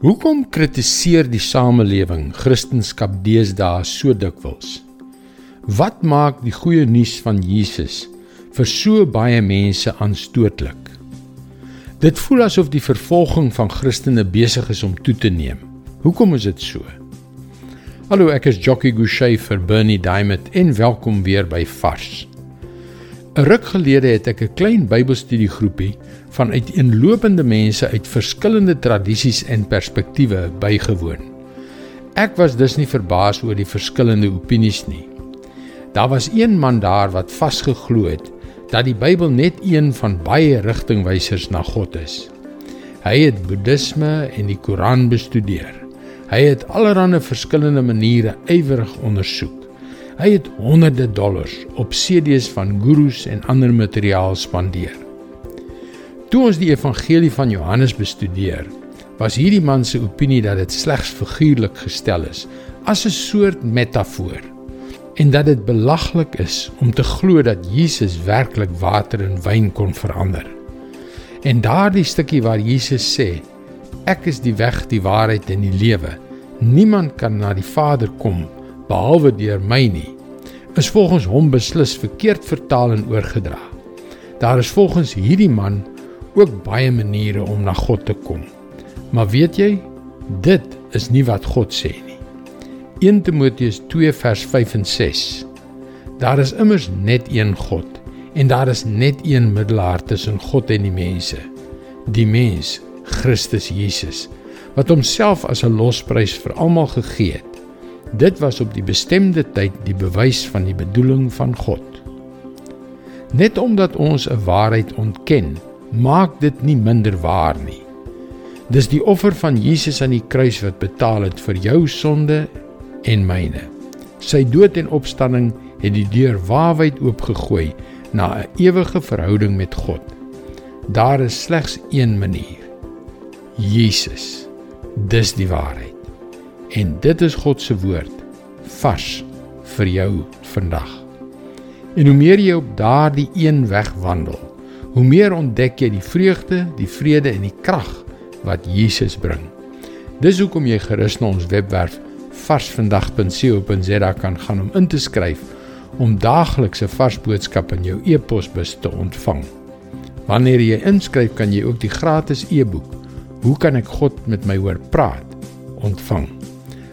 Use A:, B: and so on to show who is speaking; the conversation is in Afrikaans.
A: Hoekom kritiseer die samelewing Christendom deesdae so dikwels? Wat maak die goeie nuus van Jesus vir so baie mense aanstootlik? Dit voel asof die vervolging van Christene besig is om toe te neem. Hoekom is dit so? Hallo, ek is Jockey Gouchee vir Bernie Diamond en welkom weer by Vars. 'n Ruk gelede het ek 'n klein Bybelstudiegroepie van uiteenlopende mense uit verskillende tradisies en perspektiewe bygewoon. Ek was dus nie verbaas oor die verskillende opinies nie. Daar was een man daar wat vasgeglo het dat die Bybel net een van baie rigtingwysers na God is. Hy het Boeddhisme en die Koran bestudeer. Hy het allerlei verskillende maniere ywerig ondersoek. Hy het honderde dollars op CD's van gurus en ander materiaal spandeer. Toe ons die evangelie van Johannes bestudeer, was hierdie man se opinie dat dit slegs figuurlik gestel is, as 'n soort metafoor, en dat dit belaglik is om te glo dat Jesus werklik water in wyn kon verander. En daardie stukkie waar Jesus sê, ek is die weg, die waarheid en die lewe. Niemand kan na die Vader kom behalwe deur my nie is volgens hom beslis verkeerd vertaal en oorgedra. Daar is volgens hierdie man ook baie maniere om na God te kom. Maar weet jy, dit is nie wat God sê nie. 1 Timoteus 2 vers 5 en 6. Daar is immers net een God en daar is net een middelaar tussen God en die mense, die mens Christus Jesus, wat homself as 'n losprys vir almal gegee het Dit was op die bestemde tyd die bewys van die bedoeling van God. Net omdat ons 'n waarheid ontken, maak dit nie minder waar nie. Dis die offer van Jesus aan die kruis wat betaal het vir jou sonde en myne. Sy dood en opstanding het die deur waawyd oopgegooi na 'n ewige verhouding met God. Daar is slegs een manier. Jesus. Dis die waarheid. En dit is God se woord vars vir jou vandag. En hoe meer jy op daardie een weg wandel, hoe meer ontdek jy die vreugde, die vrede en die krag wat Jesus bring. Dis hoekom jy gerus na ons webwerf varsvandag.co.za kan gaan om in te skryf om daaglikse vars boodskappe in jou e-posbus te ontvang. Wanneer jy inskryf, kan jy ook die gratis e-boek Hoe kan ek God met my hoor praat ontvang.